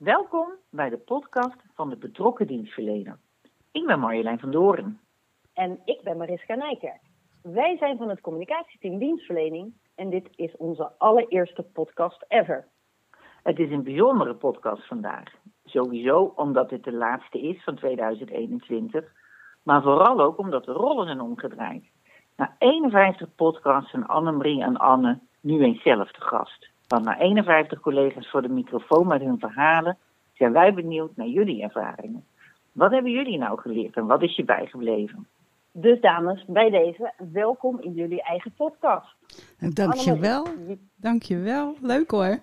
Welkom bij de podcast van de betrokken dienstverlener. Ik ben Marjolein van Doren. En ik ben Mariska Nijkerk. Wij zijn van het communicatieteam dienstverlening en dit is onze allereerste podcast ever. Het is een bijzondere podcast vandaag. Sowieso omdat dit de laatste is van 2021, maar vooral ook omdat de rollen zijn omgedraaid. Na 51 podcasts zijn Annemarie en Anne nu eens zelf te gast. Want na 51 collega's voor de microfoon met hun verhalen zijn wij benieuwd naar jullie ervaringen. Wat hebben jullie nou geleerd en wat is je bijgebleven? Dus dames, bij deze, welkom in jullie eigen podcast. Dankjewel. Dankjewel. Leuk hoor.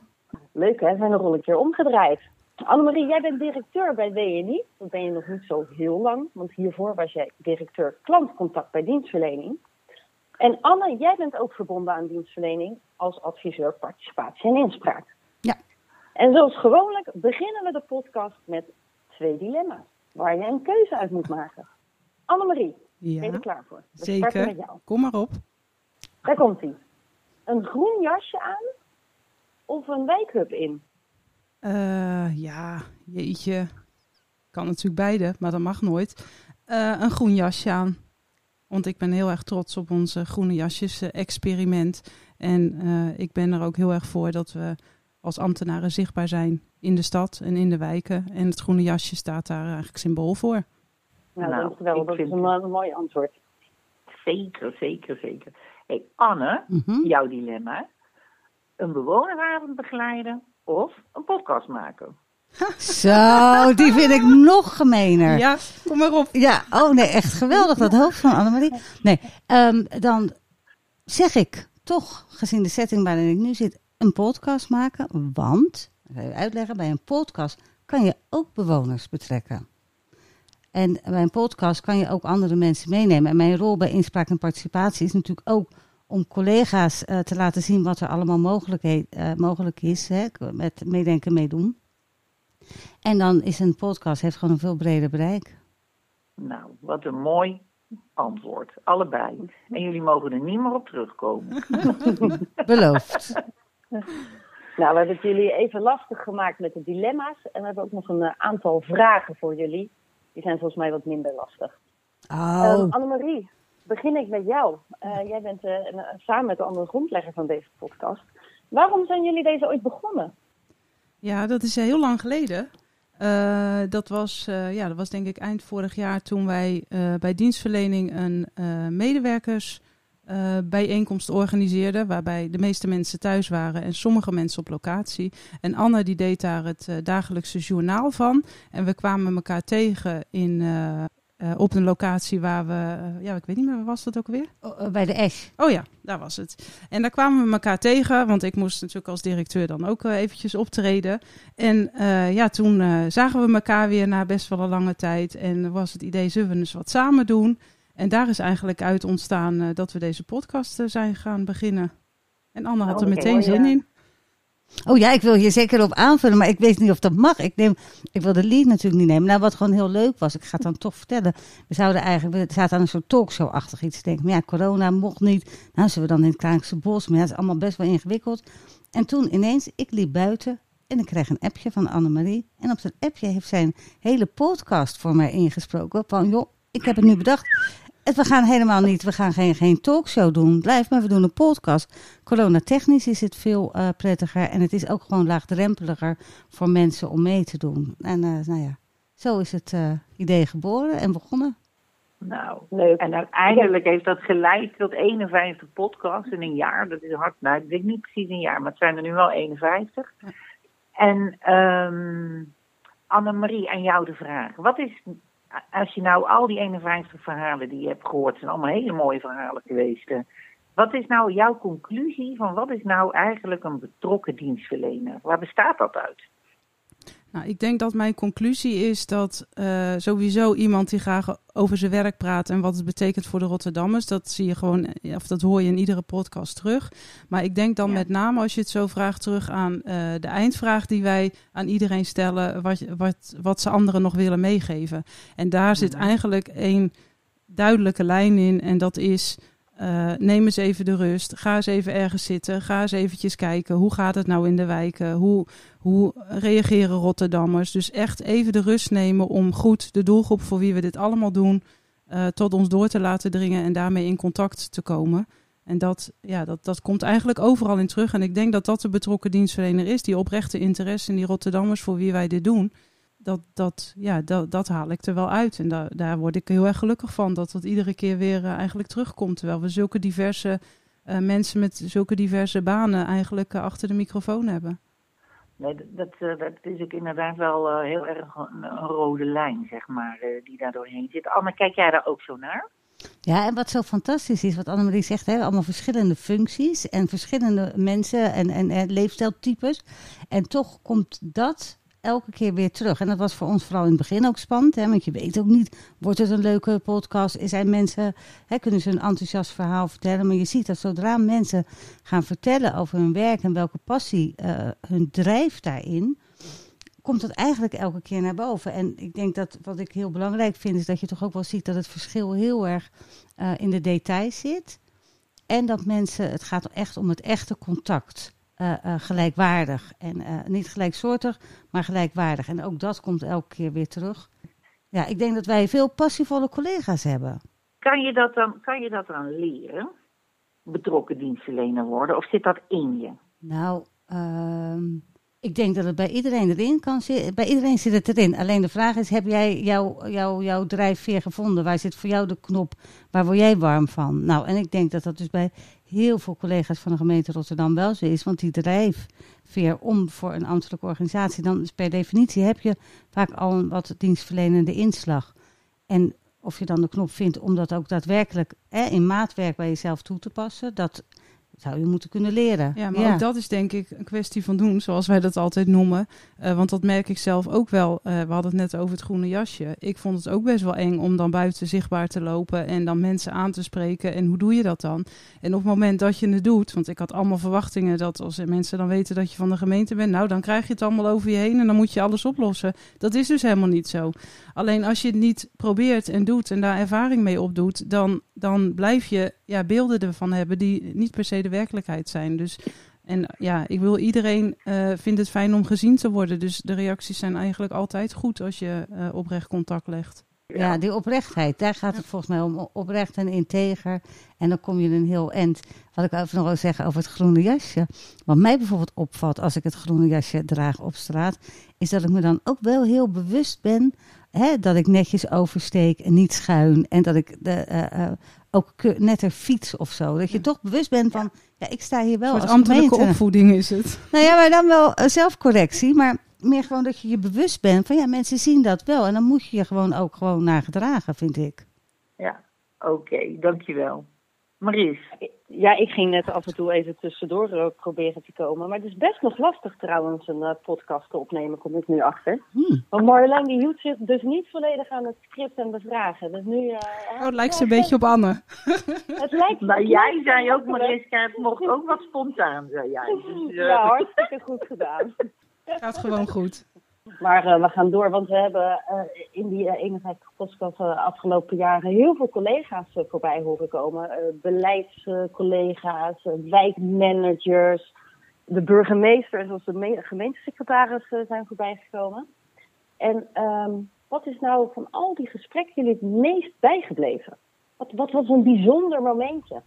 Leuk hè, we zijn nog een keer omgedraaid. Annemarie, jij bent directeur bij WNI. Dat ben je nog niet zo heel lang, want hiervoor was jij directeur klantcontact bij dienstverlening. En Anne, jij bent ook verbonden aan dienstverlening als adviseur participatie en inspraak. Ja. En zoals gewoonlijk beginnen we de podcast met twee dilemma's, waar je een keuze uit moet maken. Annemarie, ja, ben je er klaar voor? We zeker. Met jou. Kom maar op. Daar komt ie. Een groen jasje aan of een wijkhub in? Uh, ja, jeetje. Kan natuurlijk beide, maar dat mag nooit. Uh, een groen jasje aan. Want ik ben heel erg trots op onze groene jasjes experiment. En uh, ik ben er ook heel erg voor dat we als ambtenaren zichtbaar zijn in de stad en in de wijken. En het groene jasje staat daar eigenlijk symbool voor. Nou, nou dankjewel. Dat is een, een mooi antwoord. Zeker, zeker, zeker. Hey, Anne, mm -hmm. jouw dilemma. Een bewoneravond begeleiden of een podcast maken? Zo, die vind ik nog gemener. Ja, kom maar op. Ja, oh nee, echt geweldig dat hoofd van Annemarie. Nee, um, dan zeg ik toch, gezien de setting waarin ik nu zit, een podcast maken. Want, ik ga even uitleggen, bij een podcast kan je ook bewoners betrekken. En bij een podcast kan je ook andere mensen meenemen. En mijn rol bij inspraak en participatie is natuurlijk ook om collega's uh, te laten zien wat er allemaal mogelijk, uh, mogelijk is. Hè, met meedenken, meedoen. En dan is een podcast heeft gewoon een veel breder bereik. Nou, wat een mooi antwoord. Allebei. En jullie mogen er niet meer op terugkomen. Beloofd. Nou, we hebben het jullie even lastig gemaakt met de dilemma's. En we hebben ook nog een uh, aantal vragen voor jullie. Die zijn volgens mij wat minder lastig. Oh. Um, Annemarie, begin ik met jou. Uh, jij bent uh, samen met de andere grondlegger van deze podcast. Waarom zijn jullie deze ooit begonnen? Ja, dat is heel lang geleden. Uh, dat, was, uh, ja, dat was denk ik eind vorig jaar toen wij bij dienstverlening een medewerkersbijeenkomst organiseerden. Waarbij de meeste mensen thuis waren en sommige mensen op locatie. En Anne die deed daar het dagelijkse journaal van. En we kwamen elkaar tegen in, uh, op een locatie waar we, uh, ja, ik weet niet meer, waar was dat ook weer? Oh, bij de Esch. Oh ja, daar was het. En daar kwamen we elkaar tegen, want ik moest natuurlijk als directeur dan ook uh, eventjes optreden. En ja, toen zagen we elkaar weer na best wel een lange tijd en was het idee, zullen we eens wat samen doen? En daar is eigenlijk uit ontstaan dat we deze podcast zijn gaan beginnen. En Anne had er meteen zin in. Oh ja, ik wil hier zeker op aanvullen, maar ik weet niet of dat mag. Ik, neem, ik wil de lead natuurlijk niet nemen. Nou, wat gewoon heel leuk was, ik ga het dan toch vertellen. We zouden eigenlijk, we zaten aan een soort talkshow-achtig iets denken. Maar ja, corona mocht niet. Nou, zullen we dan in het Kraankse Bos. Maar ja, dat is allemaal best wel ingewikkeld. En toen ineens, ik liep buiten en ik kreeg een appje van Annemarie. En op dat appje heeft zij een hele podcast voor mij ingesproken. Van, joh, ik heb het nu bedacht. We gaan helemaal niet, we gaan geen, geen talkshow doen. Blijf maar, we doen een podcast. Corona-technisch is het veel uh, prettiger. En het is ook gewoon laagdrempeliger voor mensen om mee te doen. En uh, nou ja, zo is het uh, idee geboren en begonnen. Nou, leuk. En uiteindelijk heeft dat geleid tot 51 podcasts in een jaar. Dat is hard. Nou, ik denk niet precies een jaar, maar het zijn er nu wel 51. En um, Annemarie, aan jou de vraag. Wat is als je nou al die 51 verhalen die je hebt gehoord, zijn allemaal hele mooie verhalen geweest. Wat is nou jouw conclusie van wat is nou eigenlijk een betrokken dienstverlener? Waar bestaat dat uit? Nou, ik denk dat mijn conclusie is dat uh, sowieso iemand die graag over zijn werk praat en wat het betekent voor de Rotterdammers, dat zie je gewoon, of dat hoor je in iedere podcast terug. Maar ik denk dan ja. met name als je het zo vraagt terug aan uh, de eindvraag die wij aan iedereen stellen, wat, wat, wat ze anderen nog willen meegeven. En daar zit eigenlijk één duidelijke lijn in en dat is uh, neem eens even de rust. Ga eens even ergens zitten. Ga eens eventjes kijken. Hoe gaat het nou in de wijken? Hoe, hoe reageren Rotterdammers? Dus echt even de rust nemen om goed de doelgroep voor wie we dit allemaal doen... Uh, tot ons door te laten dringen en daarmee in contact te komen. En dat, ja, dat, dat komt eigenlijk overal in terug. En ik denk dat dat de betrokken dienstverlener is. Die oprechte interesse in die Rotterdammers voor wie wij dit doen dat, dat, ja, dat, dat haal ik er wel uit. En da daar word ik heel erg gelukkig van. Dat dat iedere keer weer uh, eigenlijk terugkomt. Terwijl we zulke diverse uh, mensen met zulke diverse banen eigenlijk uh, achter de microfoon hebben. Nee, dat, dat is ook inderdaad wel heel erg een, een, rode lijn, zeg maar, die daar doorheen zit. Anne, kijk jij daar ook zo naar? Ja, en wat zo fantastisch is, wat Annemarie zegt, hè, allemaal verschillende functies en verschillende mensen en, en, en leefstijltypes. En toch komt dat elke keer weer terug. En dat was voor ons vooral in het begin ook spannend. Hè, want je weet ook niet, wordt het een leuke podcast? Zijn mensen, hè, kunnen ze een enthousiast verhaal vertellen? Maar je ziet dat zodra mensen gaan vertellen over hun werk en welke passie uh, hun drijft daarin, komt dat eigenlijk elke keer naar boven. En ik denk dat wat ik heel belangrijk vind, is dat je toch ook wel ziet dat het verschil heel erg uh, in de details zit. En dat mensen, het gaat echt om het echte contact. Uh, uh, gelijkwaardig. En uh, niet gelijksoortig, maar gelijkwaardig. En ook dat komt elke keer weer terug. Ja, ik denk dat wij veel passievolle collega's hebben. Kan je dat dan, kan je dat dan leren? Betrokken dienstverlener worden? Of zit dat in je? Nou, uh, ik denk dat het bij iedereen erin kan zitten. Bij iedereen zit het erin. Alleen de vraag is, heb jij jouw jou, jouw drijfveer gevonden? Waar zit voor jou de knop? Waar word jij warm van? Nou, en ik denk dat dat dus bij heel veel collega's van de gemeente Rotterdam wel zo is. Want die drijfveer om voor een ambtelijke organisatie, dan is per definitie heb je vaak al wat dienstverlenende inslag. En of je dan de knop vindt om dat ook daadwerkelijk hè, in maatwerk bij jezelf toe te passen, dat zou je moeten kunnen leren. Ja, maar ja. ook dat is denk ik een kwestie van doen, zoals wij dat altijd noemen. Uh, want dat merk ik zelf ook wel. Uh, we hadden het net over het groene jasje. Ik vond het ook best wel eng om dan buiten zichtbaar te lopen en dan mensen aan te spreken. En hoe doe je dat dan? En op het moment dat je het doet, want ik had allemaal verwachtingen dat als mensen dan weten dat je van de gemeente bent, nou dan krijg je het allemaal over je heen en dan moet je alles oplossen. Dat is dus helemaal niet zo. Alleen als je het niet probeert en doet en daar ervaring mee opdoet, dan, dan blijf je ja, beelden ervan hebben die niet per se de werkelijkheid zijn. Dus en ja, ik wil iedereen uh, vindt het fijn om gezien te worden. Dus de reacties zijn eigenlijk altijd goed als je uh, oprecht contact legt. Ja, die oprechtheid, daar gaat het volgens mij om. Oprecht en integer. En dan kom je een heel eind. Wat ik even nog wil zeggen over het groene jasje. Wat mij bijvoorbeeld opvalt als ik het groene jasje draag op straat, is dat ik me dan ook wel heel bewust ben hè, dat ik netjes oversteek en niet schuin. En dat ik de, uh, uh, ook net er fiets of zo. Dat je toch bewust bent van, ja, ik sta hier wel Een als ambtelijke gemeente. opvoeding is het. Nou ja, maar dan wel uh, zelfcorrectie. Maar meer gewoon dat je je bewust bent van, ja, mensen zien dat wel. En dan moet je je gewoon ook gewoon naar gedragen, vind ik. Ja, oké, okay, dankjewel. Maries? Ja, ik ging net af en toe even tussendoor uh, proberen te komen. Maar het is best nog lastig trouwens een uh, podcast te opnemen, kom ik nu achter. Hmm. Want Marjolein die hield zich dus niet volledig aan het script en de vragen. Dus nu, uh, oh, het lijkt ze een beetje op Anne. het lijkt maar jij zei ook, Mariska, het mocht ook wat spontaan, zei jij. Dus, ja, hartstikke goed gedaan. Gaat gewoon goed. Maar uh, we gaan door, want we hebben uh, in die uh, 51 podcasts de afgelopen jaren heel veel collega's voorbij horen komen. beleidscollega's, wijkmanagers, de burgemeester en zoals de gemeentesecretaris zijn voorbijgekomen. En um, wat is nou van al die gesprekken jullie het meest bijgebleven? Wat, wat was een bijzonder momentje?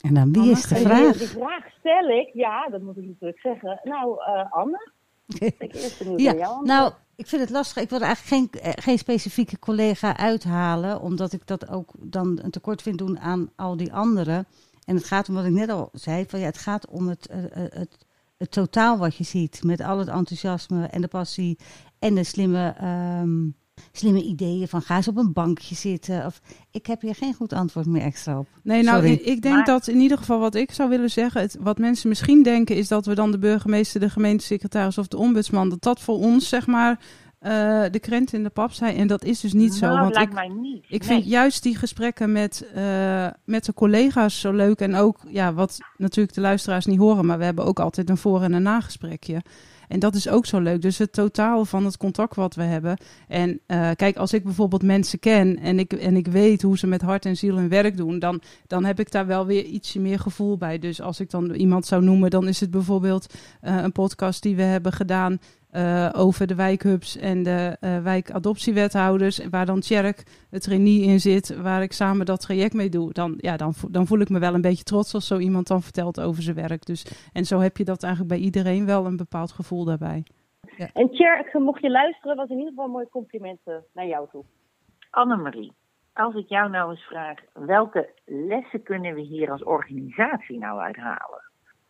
En dan wie is de vraag? Die, die vraag stel ik, ja, dat moet ik natuurlijk zeggen. Nou, Anne? ja, nou, ik vind het lastig. Ik wil eigenlijk geen, geen specifieke collega uithalen, omdat ik dat ook dan een tekort vind doen aan al die anderen. En het gaat om wat ik net al zei, van ja, het gaat om het, uh, het, het totaal wat je ziet, met al het enthousiasme en de passie en de slimme um, slimme ideeën van ga eens op een bankje zitten. Of, ik heb hier geen goed antwoord meer extra op. Nee, nou, Sorry. ik, denk Maar- dat in ieder geval wat ik zou willen zeggen, het, wat mensen misschien denken, is dat we dan de burgemeester, de gemeentesecretaris of de ombudsman, dat dat voor ons, zeg maar, eh, de krent in de pap zijn. En dat is dus niet zo. Nou, Want lijkt ik, mij niet. ik Nee. vind juist die gesprekken met, eh, met de collega's zo leuk. En ook, ja, wat natuurlijk de luisteraars niet horen, maar we hebben ook altijd een voor- en een nagesprekje. En dat is ook zo leuk. Dus het totaal van het contact wat we hebben. En eh, kijk, als ik bijvoorbeeld mensen ken en ik, en ik weet hoe ze met hart en ziel hun werk doen, dan, dan heb ik daar wel weer ietsje meer gevoel bij. Dus als ik dan iemand zou noemen, dan is het bijvoorbeeld eh, een podcast die we hebben gedaan eh, over de wijkhubs en de eh wijkadoptiewethouders, waar dan Tjerk, het trainee in zit, waar ik samen dat traject mee doe. Dan, ja, dan, vo- dan voel ik me wel een beetje trots als zo iemand dan vertelt over zijn werk. Dus, en zo heb je dat eigenlijk bij iedereen wel een bepaald gevoel daarbij. En Tjerk, mocht je luisteren, was in ieder geval een mooi compliment eh, naar jou toe. Annemarie, als ik jou nou eens vraag, welke lessen kunnen we hier als organisatie nou uithalen?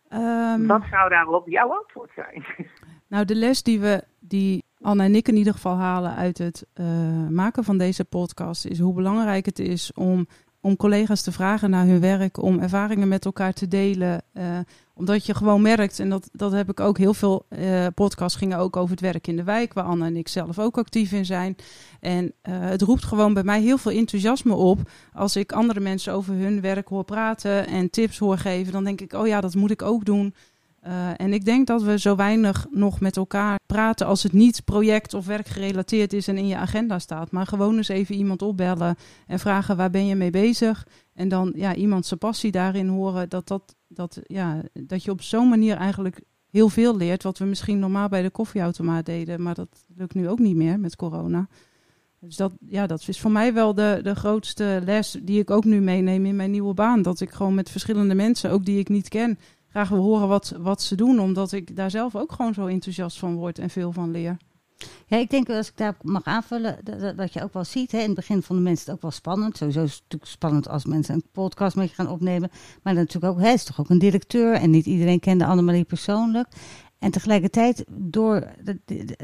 Ehm, Wat zou daarop jouw antwoord zijn? Nou, de les die we, die Anne en ik in ieder geval halen uit het eh, maken van deze podcast, is hoe belangrijk het is om, om collega's te vragen naar hun werk, om ervaringen met elkaar te delen. eh, omdat je gewoon merkt, en dat, dat heb ik ook heel veel eh, podcasts gingen ook over het werk in de wijk, waar Anne en ik zelf ook actief in zijn. En het roept gewoon bij mij heel veel enthousiasme op. Als ik andere mensen over hun werk hoor praten en tips hoor geven, dan denk ik, oh ja, dat moet ik ook doen. Eh, en ik denk dat we zo weinig nog met elkaar praten als het niet project- of werkgerelateerd is en in je agenda staat. Maar gewoon eens even iemand opbellen en vragen waar ben je mee bezig. En dan ja, iemand zijn passie daarin horen. Dat, dat, dat, ja, dat je op zo'n manier eigenlijk heel veel leert. Wat we misschien normaal bij de koffieautomaat deden. Maar dat lukt nu ook niet meer met corona. Dus dat, ja, dat is voor mij wel de, de grootste les die ik ook nu meeneem in mijn nieuwe baan. Dat ik gewoon met verschillende mensen, ook die ik niet ken, graag wil horen wat, wat ze doen. Omdat ik daar zelf ook gewoon zo enthousiast van word en veel van leer. Ja, ik denk als ik daar mag aanvullen, dat, dat je ook wel ziet, hè, in het begin vonden mensen het ook wel spannend. Sowieso is het natuurlijk spannend als mensen een podcast met je gaan opnemen. Maar natuurlijk ook, hij is toch ook een directeur en niet iedereen kende Annemarie persoonlijk. En tegelijkertijd, door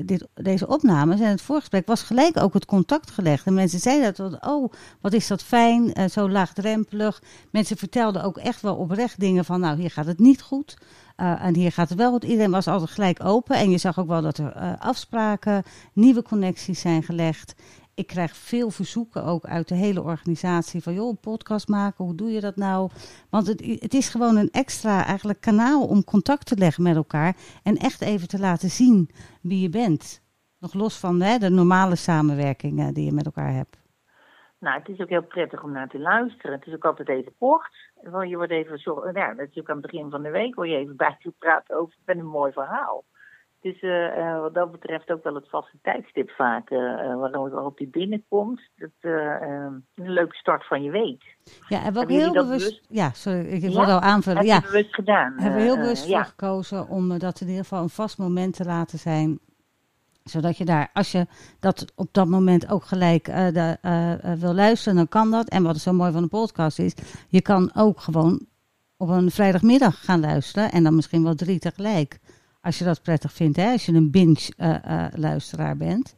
dit, deze opnames en het voorgesprek, was gelijk ook het contact gelegd. En mensen zeiden dat, oh, wat is dat fijn, eh, zo laagdrempelig. Mensen vertelden ook echt wel oprecht dingen van, nou, hier gaat het niet goed. Eh, en hier gaat het wel goed. Iedereen was altijd gelijk open. En je zag ook wel dat er eh, afspraken, nieuwe connecties zijn gelegd. Ik krijg veel verzoeken ook uit de hele organisatie van joh, een podcast maken, hoe doe je dat nou? Want het, het is gewoon een extra eigenlijk kanaal om contact te leggen met elkaar en echt even te laten zien wie je bent. Nog los van hè, de normale samenwerkingen die je met elkaar hebt. Nou, het is ook heel prettig om naar te luisteren. Het is ook altijd even kort. Je wordt even zo, ja, natuurlijk aan het begin van de week word je even bijgepraat over met een mooi verhaal. Dus eh, wat dat betreft ook wel het vaste tijdstip vaak eh, eh, waarop, die binnenkomt. Dat een leuke start van je week. Ja, en we ook Hebben jullie heel bewust. bewust- Ja, sorry, ik Ja? wil al aanvullen. Ja, bewust gedaan? hebben we heel bewust voor ja. gekozen om dat in ieder geval een vast moment te laten zijn. Zodat je daar, als je dat op dat moment ook gelijk de, wil luisteren, dan kan dat. En wat zo mooi van de podcast is, je kan ook gewoon op een vrijdagmiddag gaan luisteren. En dan misschien wel drie tegelijk. Als je dat prettig vindt, hè? als je een binge-luisteraar bent.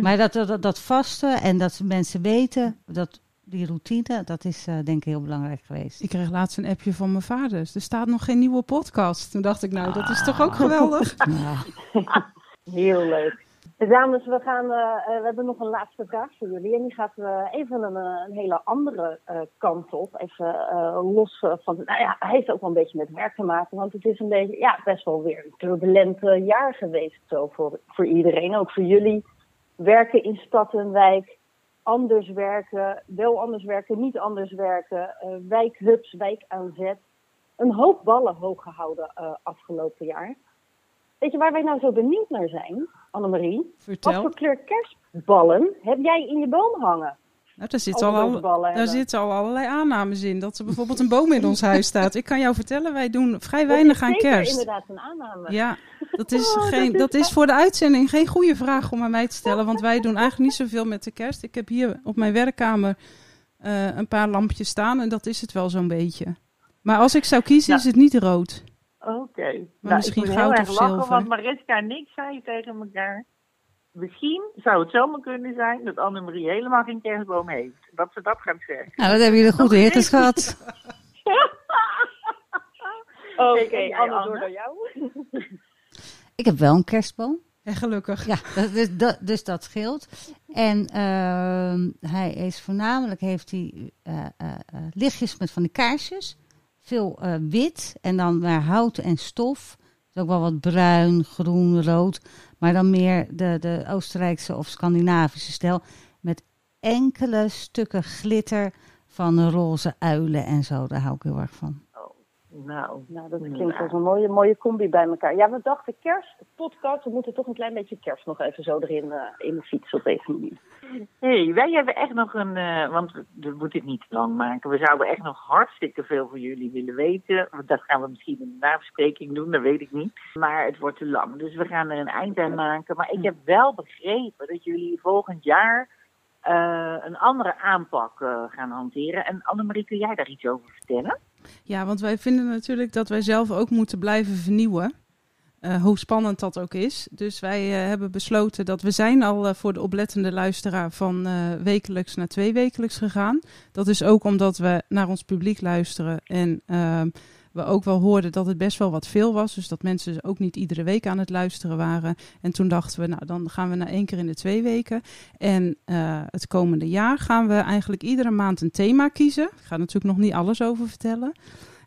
Maar dat, dat, dat vaste en dat mensen weten, dat die routine, dat is eh, denk ik heel belangrijk geweest. Ik kreeg laatst een appje van mijn vader. Er staat nog geen nieuwe podcast. Toen dacht ik, nou, dat is toch ook geweldig. Ja. Heel leuk. Dames, we, gaan, eh, eh, we hebben nog een laatste vraag voor jullie. En die gaat eh, even een, een hele andere kant op. Even los van. Nou ja, hij heeft ook wel een beetje met werk te maken. Want het is een beetje, ja, best wel weer een turbulent jaar geweest. Zo voor, voor iedereen, ook voor jullie. Werken in stad en wijk. Anders werken, wel anders werken, niet anders werken. wijkhubs, wijkaanzet. Een hoop ballen hoog gehouden eh, afgelopen jaar. Weet je waar wij nou zo benieuwd naar zijn, Annemarie? Wat Vertel. voor kleur kerstballen heb jij in je boom hangen? Nou, daar zitten al, daar zitten al allerlei aannames in. Dat er bijvoorbeeld een boom in ons huis staat. Ik kan jou vertellen, wij doen vrij Dat weinig is aan kerst. inderdaad een aanname. Ja, dat is, Oh, dat geen, is dat is voor de uitzending geen goede vraag om aan mij te stellen. Want wij doen eigenlijk niet zoveel met de kerst. Ik heb hier op mijn werkkamer eh, een paar lampjes staan en dat is het wel zo'n beetje. Maar als ik zou kiezen, Ja. is het niet rood. Oké. Nou, misschien ik moet goud heel erg of lachen, zilver. want Mariska en ik zeiden tegen elkaar... misschien zou het zomaar kunnen zijn dat Annemarie helemaal geen kerstboom heeft. Dat ze dat gaat zeggen. Nou, dat hebben jullie goed Oké. ingeschat. Oké, jij, Anne, door naar jou. Ik heb wel een kerstboom. En gelukkig. Ja, dat, dus, dat, dus dat scheelt. En ehm, hij is voornamelijk, heeft hij eh, eh, eh, lichtjes met van die kaarsjes. Veel eh, wit en dan maar hout en stof. Dus ook wel wat bruin, groen, rood. Maar dan meer de, de Oostenrijkse of Scandinavische stijl. Met enkele stukken glitter van roze uilen en zo. Daar hou ik heel erg van. Nou, Nou, dat Ja. klinkt als een mooie, mooie combi bij elkaar. Ja, we dachten kerst, podcast, we moeten toch een klein beetje kerst nog even zo erin eh, in de fiets op deze manier. hey, wij hebben echt nog een, eh, want we, we moeten het niet te lang maken. We zouden echt nog hartstikke veel van jullie willen weten. Dat gaan we misschien in de nabespreking doen, dat weet ik niet. Maar het wordt te lang, dus we gaan er een eind aan maken. Maar ik heb wel begrepen dat jullie volgend jaar eh, een andere aanpak gaan hanteren. En Annemarie, kun jij daar iets over vertellen? Ja, want wij vinden natuurlijk dat wij zelf ook moeten blijven vernieuwen. Eh, hoe spannend dat ook is. Dus wij eh, hebben besloten dat we zijn al eh, voor de oplettende luisteraar van wekelijks naar twee wekelijks gegaan. Dat is ook omdat we naar ons publiek luisteren en ehm, we ook wel hoorden dat het best wel wat veel was. Dus dat mensen dus ook niet iedere week aan het luisteren waren. En toen dachten we, nou dan gaan we naar één keer in de twee weken. En eh, het komende jaar gaan we eigenlijk iedere maand een thema kiezen. Ik ga natuurlijk nog niet alles over vertellen.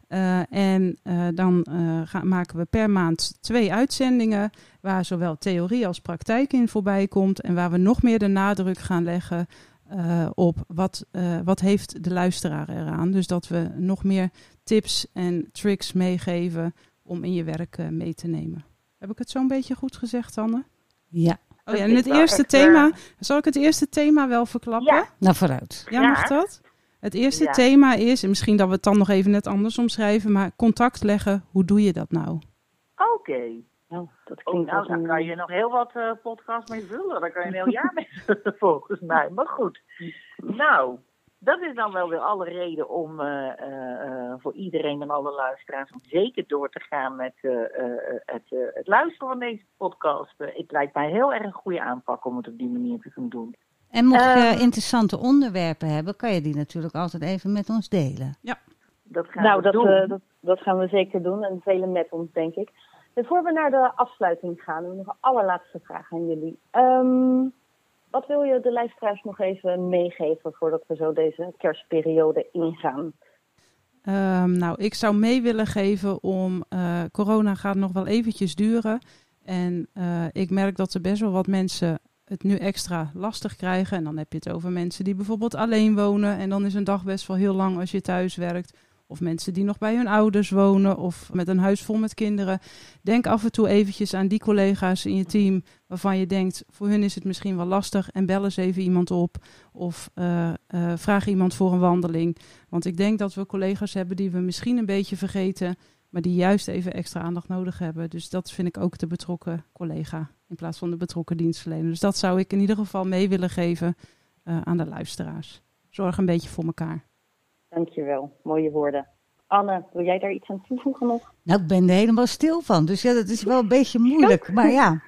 Eh, en eh, dan gaan, maken we per maand twee uitzendingen waar zowel theorie als praktijk in voorbij komt en waar we nog meer de nadruk gaan leggen eh, op wat, eh, wat heeft de luisteraar eraan. Dus dat we nog meer tips en tricks meegeven om in je werk eh, mee te nemen. Heb ik het zo'n beetje goed gezegd, Anne? Ja, Oh ja, en het eerste echt, thema, zal ik het eerste thema wel verklappen? Ja. nou vooruit. Ja, Ja. mag dat? Het eerste Ja. thema is, en misschien dat we het dan nog even net anders omschrijven, maar contact leggen, hoe doe je dat nou? Oké. Nou, dat Oh, klinkt nou, als daar een... kan je nog heel wat eh podcasts mee vullen. Daar kan je een heel jaar mee vullen, volgens mij. Maar goed. Nou, dat is dan wel weer alle reden om eh, eh, eh, voor iedereen en alle luisteraars om zeker door te gaan met eh, eh, het, eh, het luisteren van deze podcast. Eh, het lijkt mij heel erg een goede aanpak om het op die manier te gaan doen. En mocht je Ehm. interessante onderwerpen hebben, kan je die natuurlijk altijd even met ons delen. Dat gaan Nou, we dat, doen. eh, dat, dat gaan we zeker doen en velen met ons, denk ik. Voor we naar de afsluiting gaan, we nog een allerlaatste vraag aan jullie. Ehm, wat wil je de luisteraars nog even meegeven voordat we zo deze kerstperiode ingaan? Ehm, nou, ik zou mee willen geven om, eh, corona gaat nog wel eventjes duren. En eh, ik merk dat er best wel wat mensen het nu extra lastig krijgen. En dan heb je het over mensen die bijvoorbeeld alleen wonen. En dan is een dag best wel heel lang als je thuis werkt. Of mensen die nog bij hun ouders wonen. Of met een huis vol met kinderen. Denk af en toe eventjes aan die collega's in je team. Waarvan je denkt, voor hun is het misschien wel lastig. En bel eens even iemand op. Of eh, eh, vraag iemand voor een wandeling. Want ik denk dat we collega's hebben die we misschien een beetje vergeten. Maar die juist even extra aandacht nodig hebben. Dus dat vind ik ook de betrokken collega. In plaats van de betrokken dienstverlener. Dus dat zou ik in ieder geval mee willen geven eh, aan de luisteraars. Zorg een beetje voor elkaar. Dankjewel, mooie woorden. Anne, wil jij daar iets aan toevoegen nog? Nou, ik ben er helemaal stil van. Dus ja, dat is wel een beetje moeilijk. Maar ja,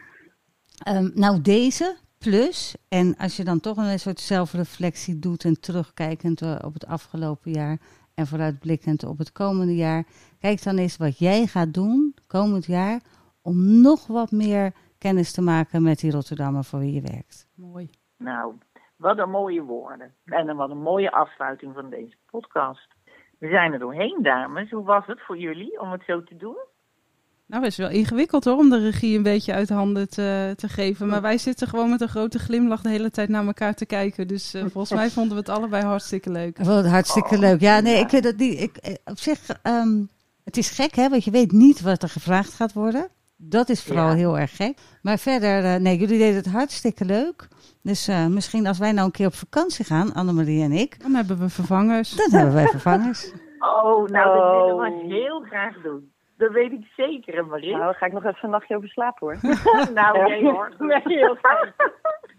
Ehm, nou deze plus. En als je dan toch een soort zelfreflectie doet en terugkijkend eh, op het afgelopen jaar en vooruitblikkend op het komende jaar. Kijk dan eens wat jij gaat doen komend jaar om nog wat meer kennis te maken met die Rotterdammer voor wie je werkt. Mooi. Nou, wat een mooie woorden. En dan wat een mooie afsluiting van deze podcast. We zijn er doorheen, dames. Hoe was het voor jullie om het zo te doen? Nou, het is wel ingewikkeld hoor, om de regie een beetje uit handen te, te geven. Maar wij zitten gewoon met een grote glimlach de hele tijd naar elkaar te kijken. Dus eh, volgens mij vonden we het allebei hartstikke leuk. Ik vond het hartstikke Oh, leuk. Ja, nee, ja. ik weet dat niet. Ik, eh, op zich, ehm, het is gek hè, want je weet niet wat er gevraagd gaat worden. Dat is vooral Ja. heel erg gek. Maar verder, eh, nee, jullie deden het hartstikke leuk. Dus eh, misschien als wij nou een keer op vakantie gaan, Annemarie en ik, Dan hebben we vervangers. dan hebben wij vervangers. Oh, nou, dat willen we heel graag doen. Dat weet ik zeker, Marie. Nou, daar ga ik nog even een nachtje over slapen hoor. nou, nee hoor. Nee, heel fijn.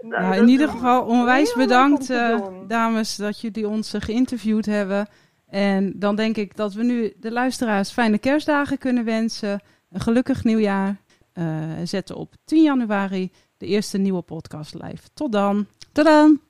Nou, Nou, in ieder geval onwijs bedankt, eh, dames, dat jullie ons geïnterviewd hebben. En dan denk ik dat we nu de luisteraars fijne kerstdagen kunnen wensen. Een gelukkig nieuwjaar. eh, zetten op 10 januari de eerste nieuwe podcast live. Tot dan! Tot dan!